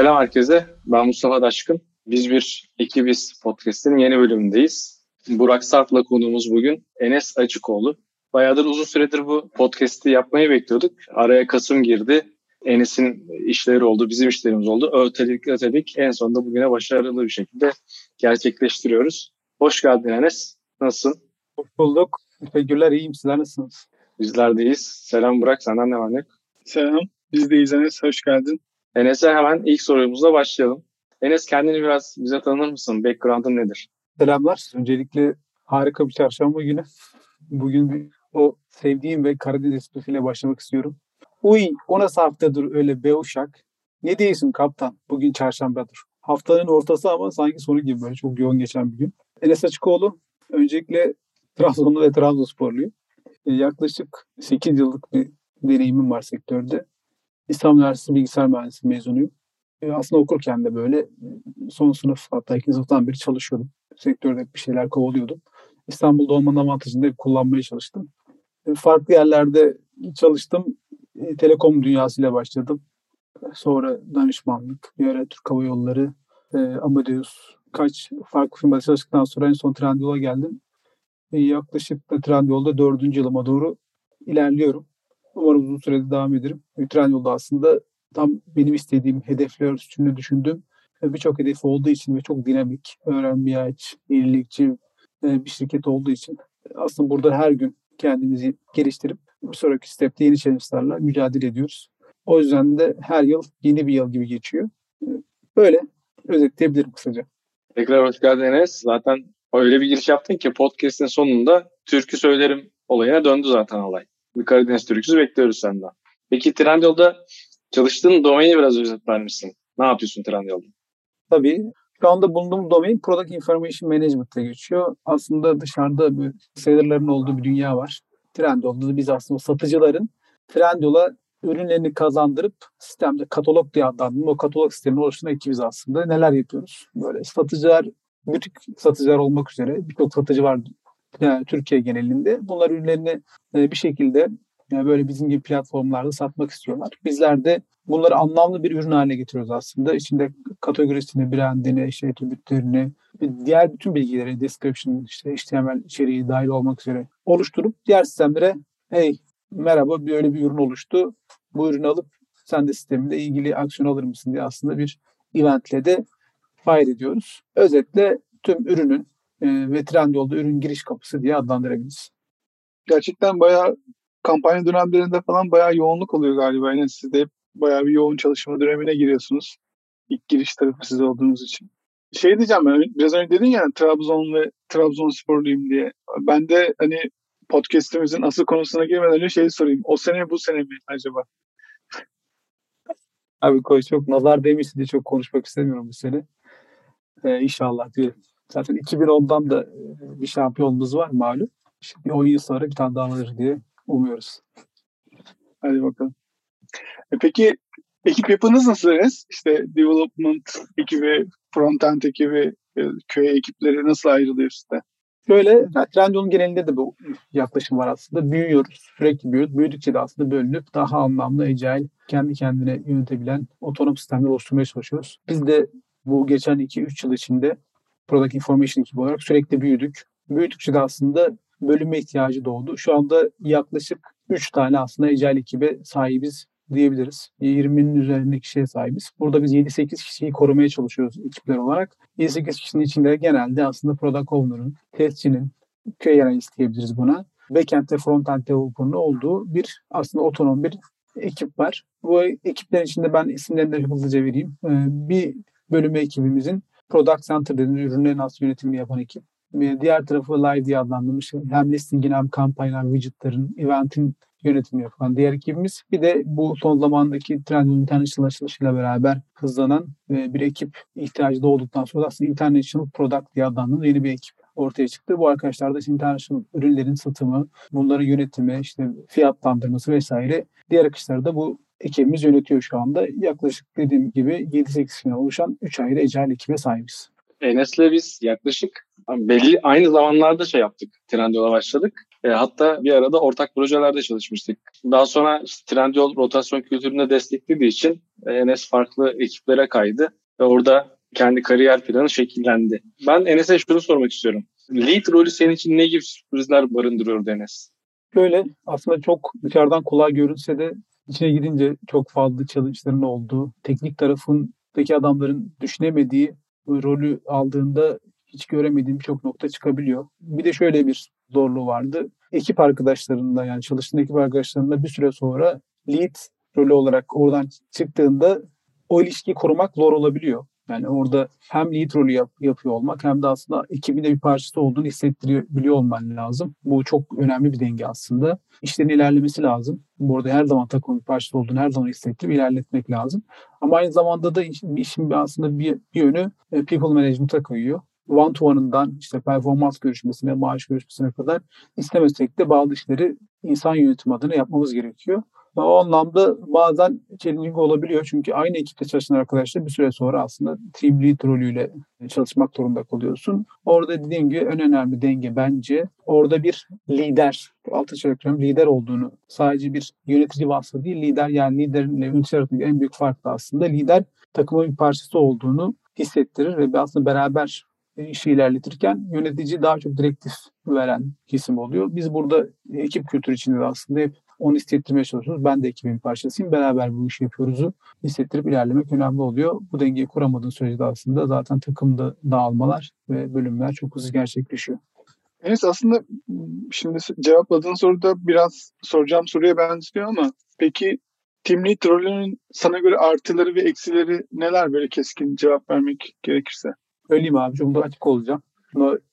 Selam herkese. Ben Mustafa Daşkın. Biz bir ekibiz podcast'in yeni bölümündeyiz. Burak Sarp'la konuğumuz bugün Enes Açıkoğlu. Bayağıdır uzun süredir bu podcast'i yapmayı bekliyorduk. Araya Kasım girdi. Enes'in işleri oldu, bizim işlerimiz oldu. Ötelik ötelik en sonunda bugüne başarılı bir şekilde gerçekleştiriyoruz. Hoş geldin Enes. Nasılsın? Hoş bulduk. Teşekkürler. İyiyim. Sizler nasılsınız? Bizler deyiz. Selam Burak. Senden ne var ne Selam. Biz deyiz Enes. Hoş geldin. Enes'e hemen ilk sorumuzla başlayalım. Enes kendini biraz bize tanır mısın? Background'ın nedir? Selamlar. Öncelikle harika bir çarşamba günü. Bugün o sevdiğim ve Karadeniz esprisiyle başlamak istiyorum. Uy o nasıl haftadır öyle be uşak. Ne diyorsun kaptan? Bugün çarşambadır. Haftanın ortası ama sanki sonu gibi böyle çok yoğun geçen bir gün. Enes Açıkoğlu öncelikle Trabzonlu ve Trabzonsporluyum. E, yaklaşık 8 yıllık bir deneyimim var sektörde. İstanbul Üniversitesi Bilgisayar Mühendisliği mezunuyum. E, aslında okurken de böyle son sınıf hatta ikinci sınıftan beri çalışıyordum. Sektörde bir şeyler kovalıyordum. İstanbul'da olmanın avantajını hep kullanmaya çalıştım. E, farklı yerlerde çalıştım. E, telekom dünyasıyla başladım. Sonra danışmanlık, ara Türk Hava Yolları, e, Amadeus, kaç farklı firmada çalıştıktan sonra en son Trendyol'a geldim. E, yaklaşık da Trendyol'da dördüncü yılıma doğru ilerliyorum. Umarım uzun sürede devam ederim. E, Trendyol'da aslında tam benim istediğim hedefler üstünde düşündüm. E, birçok hedefi olduğu için ve çok dinamik, öğrenmeye ait, yenilikçi e, bir şirket olduğu için aslında burada her gün kendimizi geliştirip bir sonraki stepte yeni challenge'larla mücadele ediyoruz. O yüzden de her yıl yeni bir yıl gibi geçiyor. Böyle özetleyebilirim kısaca. Tekrar hoş geldin Enes. Zaten öyle bir giriş yaptın ki podcast'in sonunda türkü söylerim olayına döndü zaten olay. Bir Karadeniz türküsü bekliyoruz senden. Peki Trendyol'da çalıştığın domaini biraz özetler misin? Ne yapıyorsun Trendyol'da? Tabii. Şu anda bulunduğum domain Product Information Management'te geçiyor. Aslında dışarıda bir sellerlerin olduğu bir dünya var. Trendyol'da biz aslında satıcıların Trendyol'a ürünlerini kazandırıp sistemde katalog diye adlandırdım. O katalog sistemini oluşturan ekibiz aslında. Neler yapıyoruz? Böyle satıcılar, butik satıcılar olmak üzere birçok satıcı var yani Türkiye genelinde. Bunlar ürünlerini e, bir şekilde yani böyle bizim gibi platformlarda satmak istiyorlar. Bizler de bunları anlamlı bir ürün haline getiriyoruz aslında. İçinde kategorisini, brandini, işte attribütlerini, diğer bütün bilgileri, description, işte HTML içeriği dahil olmak üzere oluşturup diğer sistemlere hey merhaba böyle bir ürün oluştu. Bu ürünü alıp sen de sisteminde ilgili aksiyon alır mısın diye aslında bir eventle de fire ediyoruz. Özetle tüm ürünün e, ve Trendyol'da ürün giriş kapısı diye adlandırabiliriz. Gerçekten bayağı kampanya dönemlerinde falan bayağı yoğunluk oluyor galiba. Yani siz de bayağı bir yoğun çalışma dönemine giriyorsunuz. İlk giriş tarafı siz olduğunuz için. Şey diyeceğim ben biraz önce dedin ya Trabzon ve Trabzonsporluyum diye. Ben de hani podcast'imizin asıl konusuna girmeden önce şeyi sorayım. O sene bu sene mi acaba? Abi koy çok nazar demişti diye çok konuşmak istemiyorum bu sene. Ee, inşallah diyelim. Zaten 2010'dan da bir şampiyonluğumuz var malum. Şimdi 10 yıl sonra bir tane daha alır diye umuyoruz. Hadi bakalım. E peki ekip yapınız nasıl? İşte development ekibi, frontend ekibi, e, köy ekipleri nasıl ayrılıyor size? Şöyle, Trendyol'un genelinde de bu yaklaşım var aslında. Büyüyoruz, sürekli büyüyoruz. Büyüdükçe de aslında bölünüp daha anlamlı, agile, kendi kendine yönetebilen otonom sistemler oluşturmaya çalışıyoruz. Biz de bu geçen 2-3 yıl içinde Product Information ekibi olarak sürekli büyüdük. Büyüdükçe de aslında bölünme ihtiyacı doğdu. Şu anda yaklaşık 3 tane aslında Agile ekibe sahibiz diyebiliriz. 20'nin üzerinde kişiye sahibiz. Burada biz 7-8 kişiyi korumaya çalışıyoruz ekipler olarak. 7-8 kişinin içinde genelde aslında product owner'ın, testçinin, QA analist diyebiliriz buna. Backend ve frontend developer'ın olduğu bir aslında otonom bir ekip var. Bu ekiplerin içinde ben isimlerini de hızlıca vereyim. Ee, bir bölümü ekibimizin Product Center dediğimiz ürünlerin aslında yönetimini yapan ekip. Diğer tarafı Live diye adlandırmış hem listingin hem kampanyalar, widgetların, eventin yönetimi yapan diğer ekibimiz. Bir de bu son zamandaki Trendyol International açılışıyla beraber hızlanan e, bir ekip ihtiyacı doğduktan sonra aslında International Product diye adlandırılan yeni bir ekip ortaya çıktı. Bu arkadaşlar da işte international ürünlerin satımı, bunların yönetimi, işte fiyatlandırması vesaire diğer akışları da bu ekibimiz yönetiyor şu anda. Yaklaşık dediğim gibi 7-8 kişiden oluşan 3 ayrı Agile ekibe sahibiz. Enes'le biz yaklaşık belli aynı zamanlarda şey yaptık. Trendyol'a başladık. E, hatta bir arada ortak projelerde çalışmıştık. Daha sonra işte Trendyol rotasyon kültüründe desteklediği için e, Enes farklı ekiplere kaydı ve orada kendi kariyer planı şekillendi. Ben Enes'e şunu sormak istiyorum. Lead rolü senin için ne gibi sürprizler barındırıyor Enes? Böyle aslında çok dışarıdan kolay görünse de içine girince çok fazla challenge'ların olduğu, teknik tarafındaki adamların düşünemediği rolü aldığında hiç göremediğim birçok nokta çıkabiliyor. Bir de şöyle bir zorluğu vardı. Ekip arkadaşlarında yani çalıştığın ekip arkadaşlarında bir süre sonra lead rolü olarak oradan çıktığında o ilişkiyi korumak zor olabiliyor. Yani orada hem lead rolü yap, yapıyor olmak hem de aslında ekibin de bir parçası olduğunu hissettiriyor olman lazım. Bu çok önemli bir denge aslında. İşlerin ilerlemesi lazım. Bu arada her zaman takımın bir parçası olduğunu her zaman hissettirip ilerletmek lazım. Ama aynı zamanda da işin, işin aslında bir, bir yönü e, people management'a kayıyor one to one'ından işte performans görüşmesine, maaş görüşmesine kadar istemesek de bazı işleri insan yönetimi adına yapmamız gerekiyor. O anlamda bazen challenging olabiliyor. Çünkü aynı ekipte çalışan arkadaşlar bir süre sonra aslında team lead rolüyle çalışmak zorunda kalıyorsun. Orada dediğim gibi en önemli denge bence orada bir lider, altı çekiyorum lider olduğunu sadece bir yönetici vasfı değil lider yani liderin yönetici arasındaki en büyük fark da aslında lider takımın bir parçası olduğunu hissettirir ve aslında beraber işi ilerletirken yönetici daha çok direktif veren kesim oluyor. Biz burada ekip kültürü içinde de aslında hep onu hissettirmeye çalışıyoruz. Ben de ekibin parçasıyım. Beraber bu işi yapıyoruzu hissettirip ilerlemek önemli oluyor. Bu dengeyi kuramadığın sürece de aslında zaten takımda dağılmalar ve bölümler çok hızlı gerçekleşiyor. Enes aslında şimdi cevapladığın soruda biraz soracağım soruya benziyor ama peki Team Lead rolünün sana göre artıları ve eksileri neler böyle keskin cevap vermek gerekirse? Söyleyeyim abi. Çok da açık olacağım.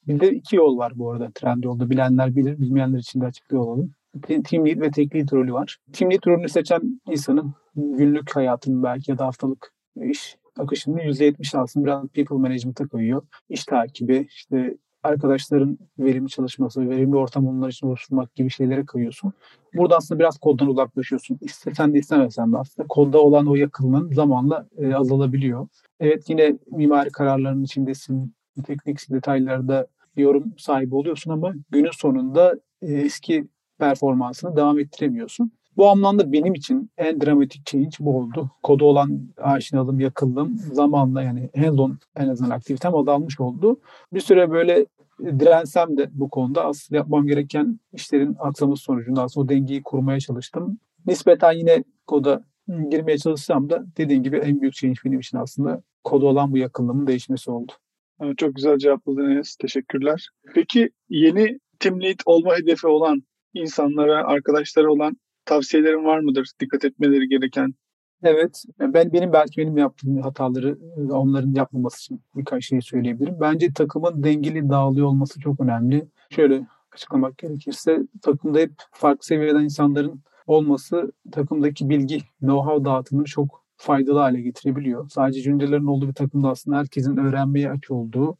Bir de iki yol var bu arada Trendyol'da. Bilenler bilir, bilmeyenler için de açıklıyor olalım. Team Lead ve Tek Lead rolü var. Team Lead rolünü seçen insanın günlük hayatının belki ya da haftalık iş akışının %70 aslında biraz people management'a koyuyor. İş takibi, işte arkadaşların verimli çalışması, verimli ortam onlar için oluşturmak gibi şeylere kayıyorsun. Burada aslında biraz koddan uzaklaşıyorsun. İstesen de istemesen de aslında kodda olan o yakınlığın zamanla e, azalabiliyor. Evet yine mimari kararların içindesin, teknik detaylarda yorum sahibi oluyorsun ama günün sonunda e, eski performansını devam ettiremiyorsun. Bu anlamda benim için en dramatik change bu oldu. Kodu olan aşinalım, yakınlığım zamanla yani hands-on en azından aktivitem azalmış oldu. Bir süre böyle dirensem de bu konuda aslında yapmam gereken işlerin aksaması sonucunda aslında o dengeyi kurmaya çalıştım. Nispeten yine koda girmeye çalışsam da dediğim gibi en büyük change benim için aslında koda olan bu yakınlığımın değişmesi oldu. Çok güzel cevapladın Enes. Teşekkürler. Peki yeni team lead olma hedefi olan insanlara, arkadaşlara olan tavsiyelerin var mıdır? Dikkat etmeleri gereken Evet, ben benim belki benim yaptığım hataları onların yapmaması için birkaç şey söyleyebilirim. Bence takımın dengeli dağılıyor olması çok önemli. Şöyle açıklamak gerekirse takımda hep farklı seviyeden insanların olması takımdaki bilgi, know-how dağıtımını çok faydalı hale getirebiliyor. Sadece juniorların olduğu bir takımda aslında herkesin öğrenmeye aç olduğu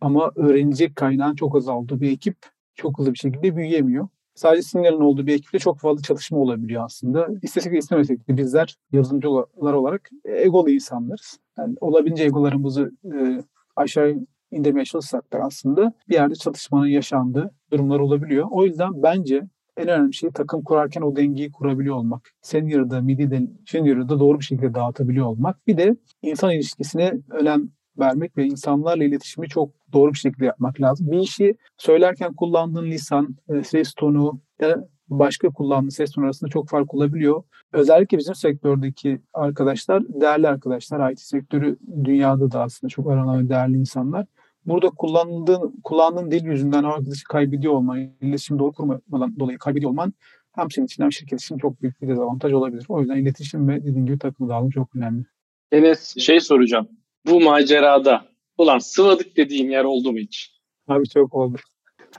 ama öğrenecek kaynağın çok azaldığı bir ekip çok hızlı bir şekilde büyüyemiyor sadece senior'ın olduğu bir ekiple çok fazla çalışma olabiliyor aslında. İstesek de istemesek de bizler yazılımcılar olarak egolu insanlarız. Yani olabildiğince egolarımızı e, aşağı indirmeye çalışsak da aslında bir yerde çatışmanın yaşandığı durumlar olabiliyor. O yüzden bence en önemli şey takım kurarken o dengeyi kurabiliyor olmak. Senior'da, mid'de, junior'da doğru bir şekilde dağıtabiliyor olmak. Bir de insan ilişkisine önem vermek ve insanlarla iletişimi çok doğru bir şekilde yapmak lazım. Bir işi söylerken kullandığın lisan, e, ses tonu ya başka kullandığın ses tonu arasında çok fark olabiliyor. Özellikle bizim sektördeki arkadaşlar, değerli arkadaşlar, IT sektörü dünyada da aslında çok aranan değerli insanlar. Burada kullandığın, kullandığın dil yüzünden arkadaşı kaybediyor olman, iletişim doğru kurmadan dolayı kaybediyor olman hem senin için hem şirket için çok büyük bir dezavantaj olabilir. O yüzden iletişim ve dediğim gibi takım dağılımı çok önemli. Enes şey soracağım bu macerada ulan sıvadık dediğin yer oldu mu hiç? Abi çok oldu.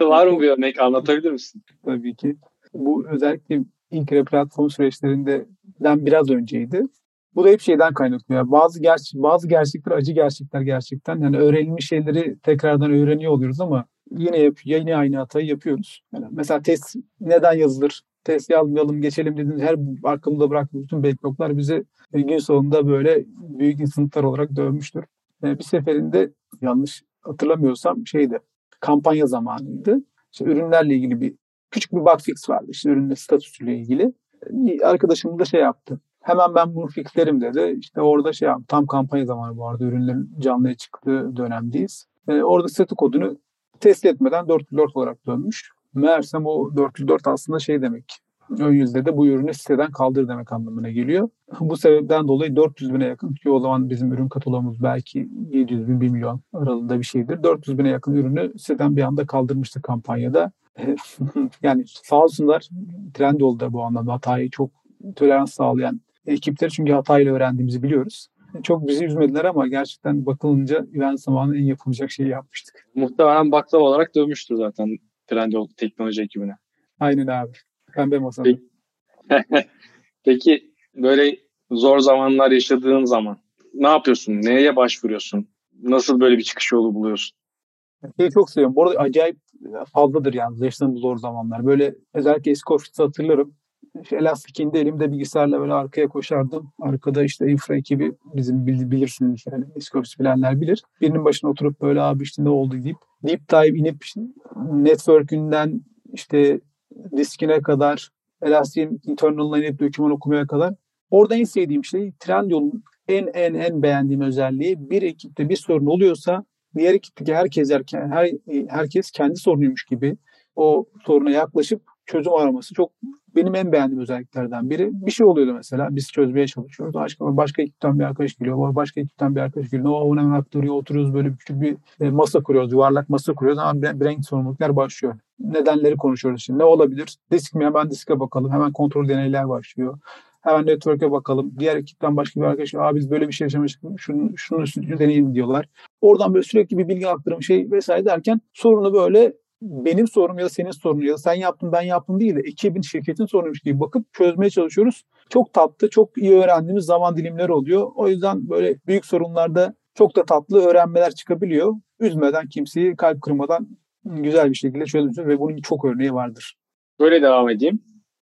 Var mı bir örnek anlatabilir misin? Tabii ki. Bu özellikle ilk platform süreçlerinden biraz önceydi. Bu da hep şeyden kaynaklanıyor. Bazı gerçek, bazı gerçekler acı gerçekler gerçekten. Yani öğrenilmiş şeyleri tekrardan öğreniyor oluyoruz ama yine yap, yine aynı hatayı yapıyoruz. Yani mesela test neden yazılır? Test yazmayalım, geçelim dediğiniz her arkamda bıraktığımız bütün backloglar bize gün sonunda böyle büyük instanlar olarak dövmüştür. Yani bir seferinde yanlış hatırlamıyorsam şeydi kampanya zamanıydı. İşte ürünlerle ilgili bir küçük bir bug fix vardı işte ürünün statüsüyle ilgili. Bir arkadaşım da şey yaptı. Hemen ben bunu fixlerim dedi. İşte orada şey yaptım. Tam kampanya zamanı bu arada. Ürünlerin canlıya çıktığı dönemdeyiz. E, orada statü kodunu test etmeden 404 olarak dönmüş. Meğersem o 404 aslında şey demek. Ön yüzde de bu ürünü siteden kaldır demek anlamına geliyor. Bu sebepten dolayı 400 bine yakın ki o zaman bizim ürün kataloğumuz belki 700 bin 1 milyon aralığında bir şeydir. 400 bine yakın ürünü siteden bir anda kaldırmıştı kampanyada. yani sağ olsunlar Trendyol da bu anlamda hatayı çok tolerans sağlayan ekipleri çünkü hatayla öğrendiğimizi biliyoruz. Çok bizi üzmediler ama gerçekten bakılınca event zamanı en yapılacak şeyi yapmıştık. Muhtemelen baklava olarak dövmüştür zaten Trendyol teknoloji ekibine. Aynen abi. Pembe masada. Peki, Peki böyle zor zamanlar yaşadığın zaman ne yapıyorsun? Neye başvuruyorsun? Nasıl böyle bir çıkış yolu buluyorsun? Şeyi çok seviyorum. Bu arada acayip fazladır yani yaşadığım zor zamanlar. Böyle özellikle eski ofiste hatırlarım. İşte Elastic'inde elimde bilgisayarla böyle arkaya koşardım. Arkada işte infra ekibi bizim bilirsiniz yani ofis bilenler bilir. Birinin başına oturup böyle abi işte ne oldu deyip deep dive inip network'ünden işte diskine kadar Elastic'in internal'ına inip doküman okumaya kadar Orada en sevdiğim şey Trendyol'un en en en beğendiğim özelliği bir ekipte bir sorun oluyorsa diğer ekipteki herkes her, herkes kendi sorunuymuş gibi o soruna yaklaşıp çözüm araması çok benim en beğendiğim özelliklerden biri. Bir şey oluyordu mesela biz çözmeye çalışıyoruz. Başka, başka ekipten bir arkadaş geliyor. Başka ekipten bir arkadaş geliyor. O hemen aktarıyor. Oturuyoruz böyle küçük bir e, masa kuruyoruz. Yuvarlak masa kuruyoruz. Ama renk sorumluluklar başlıyor. Nedenleri konuşuyoruz şimdi. Ne olabilir? Disk mi? Hemen diske bakalım. Hemen kontrol deneyler başlıyor. Hemen network'e bakalım. Diğer ekipten başka bir arkadaş, Aa, biz böyle bir şey yaşamıştık. Şunu, şunu üstünü deneyin diyorlar. Oradan böyle sürekli bir bilgi aktarım şey vesaire derken sorunu böyle benim sorunum ya da senin sorunun ya da sen yaptın ben yaptım değil de ekibin şirketin sorunuymuş gibi bakıp çözmeye çalışıyoruz. Çok tatlı, çok iyi öğrendiğimiz zaman dilimleri oluyor. O yüzden böyle büyük sorunlarda çok da tatlı öğrenmeler çıkabiliyor. Üzmeden kimseyi kalp kırmadan güzel bir şekilde çözmüşüz ve bunun çok örneği vardır. Böyle devam edeyim.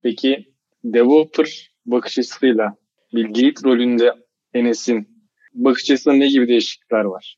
Peki developer bakış açısıyla bir rolünde Enes'in bakış açısında ne gibi değişiklikler var?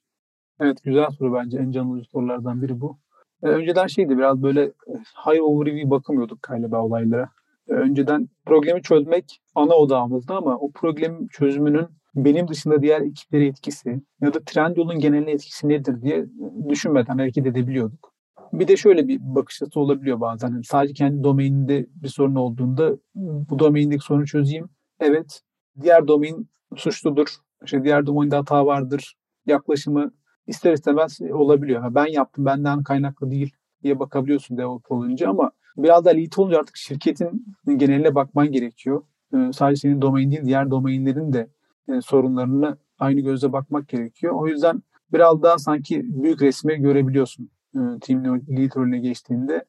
Evet güzel soru bence. En canlı sorulardan biri bu. Ee, önceden şeydi biraz böyle e, high overview bakımıyorduk galiba olaylara. Ee, önceden problemi çözmek ana odağımızdı ama o problem çözümünün benim dışında diğer ekiplere etkisi ya da Trendyol'un geneline etkisi nedir diye düşünmeden hareket edebiliyorduk. Bir de şöyle bir bakış açısı olabiliyor bazen. Yani sadece kendi domaininde bir sorun olduğunda bu domaindeki sorunu çözeyim. Evet, diğer domain suçludur. İşte diğer domainde hata vardır. Yaklaşımı ister istemez olabiliyor. Ben yaptım, benden kaynaklı değil diye bakabiliyorsun develop olunca ama biraz da lead olunca artık şirketin geneline bakman gerekiyor. Ee, sadece senin domain değil, diğer domainlerin de e, sorunlarına aynı gözle bakmak gerekiyor. O yüzden biraz daha sanki büyük resmi görebiliyorsun e, team lead rolüne geçtiğinde.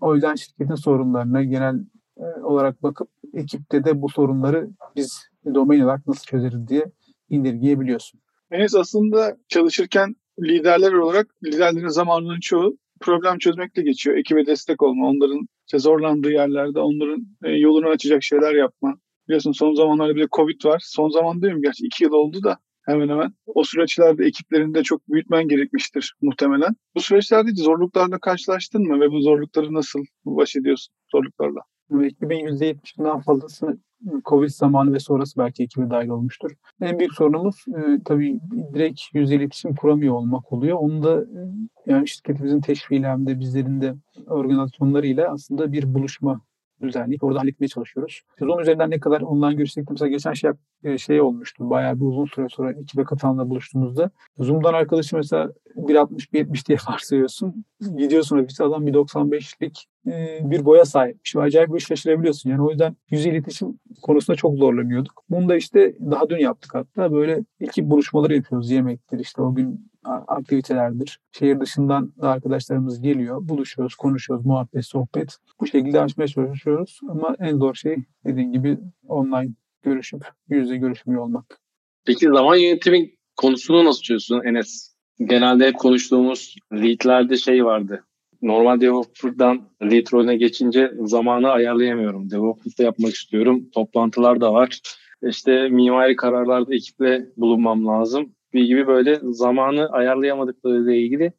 O yüzden şirketin sorunlarına genel e, olarak bakıp ekipte de bu sorunları biz domain olarak nasıl çözeriz diye indirgeyebiliyorsun. Enes aslında çalışırken liderler olarak liderlerin zamanının çoğu problem çözmekle geçiyor. Ekibe destek olma, onların işte zorlandığı yerlerde onların e, yolunu açacak şeyler yapma. Biliyorsun son zamanlarda bir de Covid var. Son zaman değil mi? Gerçi iki yıl oldu da hemen hemen. O süreçlerde ekiplerini de çok büyütmen gerekmiştir muhtemelen. Bu süreçlerde zorluklarla karşılaştın mı ve bu zorlukları nasıl baş ediyorsun zorluklarla? Ekibin %70'inden fazlasını Covid zamanı ve sonrası belki ekibe dahil olmuştur. En büyük sorunumuz e, tabii direkt yüz iletişim kuramıyor olmak oluyor. Onu da e, yani şirketimizin teşviğiyle hem de bizlerin de organizasyonlarıyla aslında bir buluşma düzenleyip orada halletmeye çalışıyoruz. Sezon üzerinden ne kadar online görüşsek mesela geçen şey, e, şey olmuştu. Bayağı bir uzun süre sonra ekibe katılanla buluştuğumuzda Zoom'dan arkadaşı mesela 1.60-1.70 diye varsayıyorsun. Gidiyorsun ofise adam 1.95'lik e, bir boya sahipmiş. Acayip bir şaşırabiliyorsun. Yani o yüzden yüz iletişim konusunda çok zorlanıyorduk. Bunu da işte daha dün yaptık hatta. Böyle iki buluşmaları yapıyoruz. Yemektir işte o gün aktivitelerdir. Şehir dışından da arkadaşlarımız geliyor. Buluşuyoruz, konuşuyoruz, muhabbet, sohbet. Bu şekilde açmaya çalışıyoruz. Ama en zor şey dediğim gibi online görüşüp yüz yüze görüşmüyor olmak. Peki zaman yönetimi konusunu nasıl çözüyorsun Enes? Genelde hep konuştuğumuz leadlerde şey vardı. Normal developer'dan lead rolüne geçince zamanı ayarlayamıyorum. Developer'da yapmak istiyorum. Toplantılar da var. İşte mimari kararlarda ekiple bulunmam lazım gibi böyle zamanı ayarlayamadıklarıyla ilgili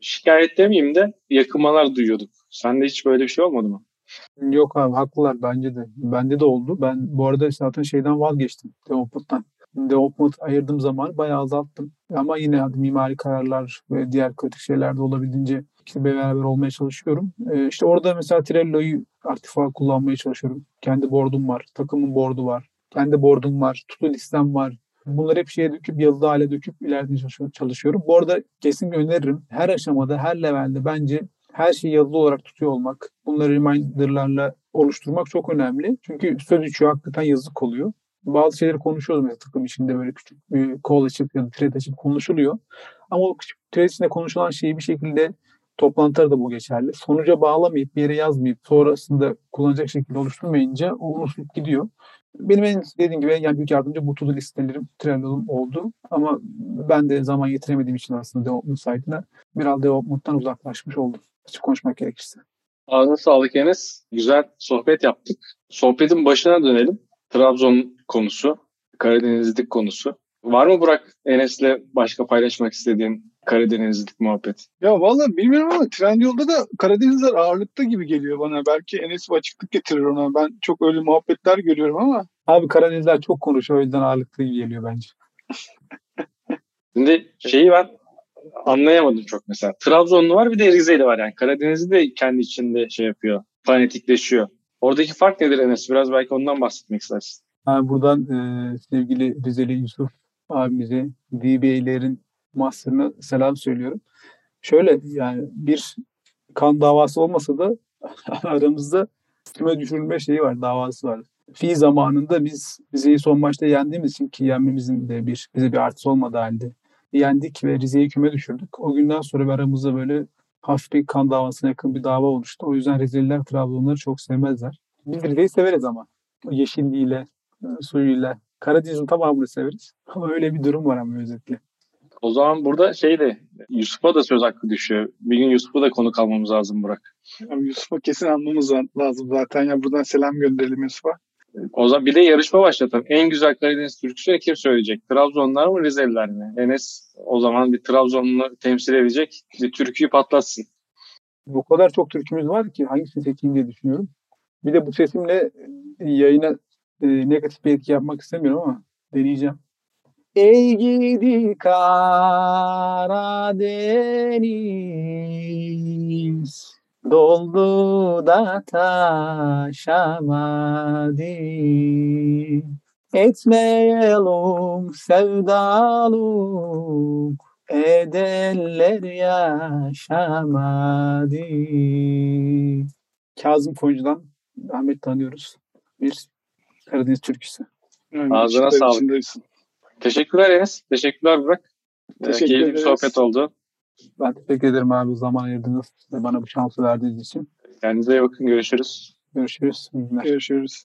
şikayet demeyeyim de yakınmalar duyuyorduk Sende hiç böyle bir şey olmadı mı? Yok abi haklılar bence de. Bende de oldu. Ben bu arada zaten şeyden vazgeçtim. Development'tan. Development ayırdığım zaman bayağı azalttım. Ama yine hadi mimari kararlar ve diğer kritik şeyler de olabildiğince işte beraber olmaya çalışıyorum. Ee, işte orada mesela Trello'yu olarak kullanmaya çalışıyorum. Kendi board'um var. Takımın board'u var. Kendi board'um var. Tutu listem var. Bunları hep şeye döküp yazılı hale döküp ileride çalışıyorum. Bu arada kesin öneririm. Her aşamada, her levelde bence her şeyi yazılı olarak tutuyor olmak, bunları reminderlarla oluşturmak çok önemli. Çünkü söz üçü hakikaten yazık oluyor. Bazı şeyleri konuşuyoruz mesela takım içinde böyle küçük bir call açıp ya da thread açıp konuşuluyor. Ama o küçük thread içinde konuşulan şeyi bir şekilde toplantıda da bu geçerli. Sonuca bağlamayıp bir yere yazmayıp sonrasında kullanacak şekilde oluşturmayınca o unutulup gidiyor. Benim en dediğim gibi yani büyük yardımcı bu to listelerim, Trello'm oldu. Ama ben de zaman getiremediğim için aslında development site'ına biraz development'tan uzaklaşmış oldum. Açık konuşmak gerekirse. Ağzına sağlık Enes. Güzel sohbet yaptık. Sohbetin başına dönelim. Trabzon konusu, Karadenizlik konusu. Var mı Burak Enes'le başka paylaşmak istediğin Karadenizlik muhabbet? Ya valla bilmiyorum ama Trendyol'da da Karadenizler ağırlıkta gibi geliyor bana. Belki Enes açıklık getirir ona. Ben çok öyle muhabbetler görüyorum ama. Abi Karadenizler çok konuşuyor o yüzden ağırlıklı gibi geliyor bence. Şimdi şeyi ben anlayamadım çok mesela. Trabzonlu var bir de Rizeli var yani. Karadeniz'i de kendi içinde şey yapıyor. Fanatikleşiyor. Oradaki fark nedir Enes? Biraz belki ondan bahsetmek istersin. Yani buradan e, sevgili Rizeli Yusuf abimize, DBA'lerin master'ına selam söylüyorum. Şöyle yani bir kan davası olmasa da aramızda küme düşürülme şeyi var, davası var. Fi zamanında biz Rize'yi son maçta yendiğimiz için ki yenmemizin de bir bize bir artısı olmadı halde yendik ve Rize'yi küme düşürdük. O günden sonra aramızda böyle hafif bir kan davasına yakın bir dava oluştu. O yüzden Rizeliler Trabzonları çok sevmezler. Biz Rize'yi severiz ama. Yeşilliğiyle, suyuyla. Karadeniz'in tamamını severiz. Ama öyle bir durum var ama özetle. O zaman burada şey de Yusuf'a da söz hakkı düşüyor. Bir gün Yusuf'u da konu kalmamız lazım Burak. Yusuf'a kesin anmamız lazım zaten. Ya buradan selam gönderelim Yusuf'a. O zaman bir de yarışma başlatalım. En güzel Karadeniz türküsü kim söyleyecek? Trabzonlar mı Rizeliler mi? Enes o zaman bir Trabzonlu temsil edecek. Bir türküyü patlatsın. Bu kadar çok türkümüz var ki hangisini seçeyim diye düşünüyorum. Bir de bu sesimle yayına e, negatif bir etki yapmak istemiyorum ama deneyeceğim. Ey gidi Karadeniz doldu da taşamadı. Etmeyelim sevdaluk, edeller yaşamadı. Kazım Koyuncu'dan Ahmet tanıyoruz. Bir Karadeniz türküsü. Yani Ağzına sağlık. Teşekkürler Enes. Teşekkürler Burak. Teşekkür Keyifli bir sohbet oldu. Ben teşekkür ederim abi zaman ayırdınız ve bana bu şansı verdiğiniz için. Kendinize iyi bakın. Görüşürüz. Görüşürüz. Görüşürüz.